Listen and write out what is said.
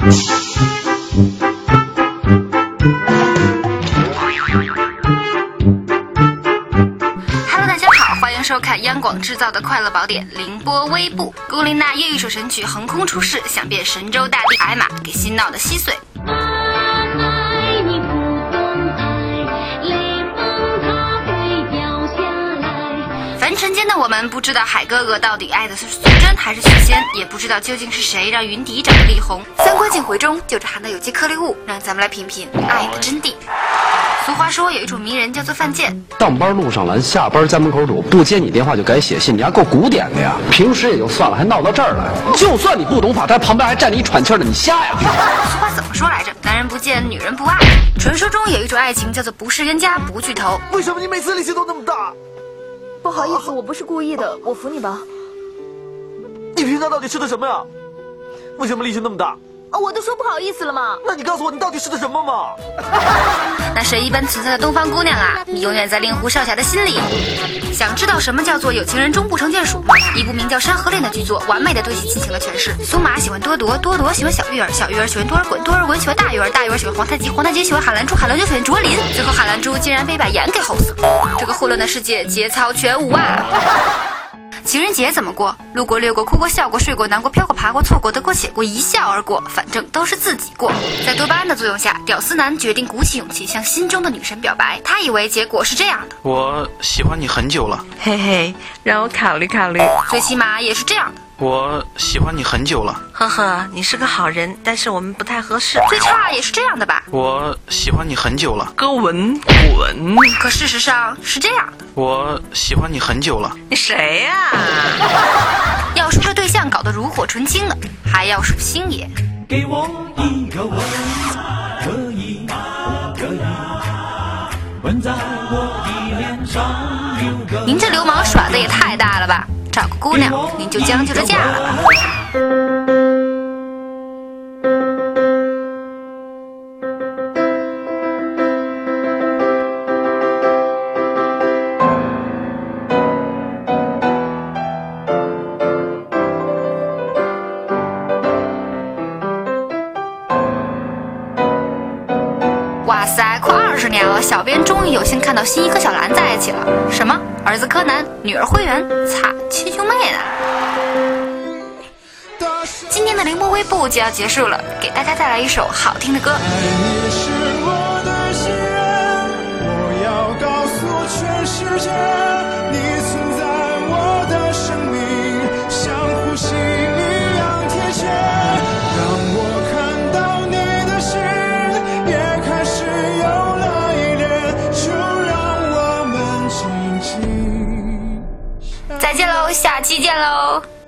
Hello，大家好，欢迎收看央广制造的快乐宝典凌波微步。龚琳娜又一首神曲横空出世，想变神州大地。矮马给心闹得稀碎。尘间的我们，不知道海哥哥到底爱的是素贞还是许仙，也不知道究竟是谁让云迪长得力红。三观尽回中，就着含的有机颗粒物，让咱们来品品爱的真谛。俗话说，有一种迷人叫做犯贱，上班路上拦，下班家门口堵，不接你电话就改写信，你还够古典的呀！平时也就算了，还闹到这儿来。就算你不懂法，他旁边还站着一喘气的，你瞎呀？俗话怎么说来着？男人不见，女人不爱。传说中有一种爱情叫做不是冤家不聚头。为什么你每次力气都那么大？不好意思，我不是故意的，我扶你吧。你平常到底吃的什么呀？为什么力气那么大？啊，我都说不好意思了嘛。那你告诉我，你到底是个什么嘛？那神一般存在的东方姑娘啊，你永远在令狐少侠的心里。想知道什么叫做有情人终不成眷属吗？一部名叫《山河恋》的剧作，完美的对其进行了诠释。苏玛喜欢多铎，多铎喜欢小玉儿，小玉儿喜欢多尔衮，多尔衮喜欢大玉儿，大玉儿喜欢皇太极，皇太极喜欢海兰珠，海兰珠喜欢卓林，最后海兰珠竟然被一把盐给齁死了。这个混乱的世界，节操全无啊！情人节怎么过？路过、掠过、哭过、笑过、睡过、难过、飘过、爬过、错过、得过且过，一笑而过，反正都是自己过。在多巴胺的作用下，屌丝男决定鼓起勇气向心中的女神表白。他以为结果是这样的，我喜欢你很久了，嘿嘿，让我考虑考虑。最起码也是这样的，我喜欢你很久了，呵呵，你是个好人，但是我们不太合适。最差也是这样的吧。我喜欢你很久了，哥文滚滚！可事实上是这样的。我喜欢你很久了，你谁呀、要说这对象搞得炉火纯青的，还要数星爷。给我一个吻，可以可以，吻在我的脸上留个。您这流氓耍的也太大了吧！找个姑娘，您就将就着嫁了吧。快二十年了，小编终于有幸看到新一和小兰在一起了。什么？儿子柯南，女儿灰原？擦，亲兄妹呢！今天的凌波微步就要结束了，给大家带来一首好听的歌。再见喽，下期见喽。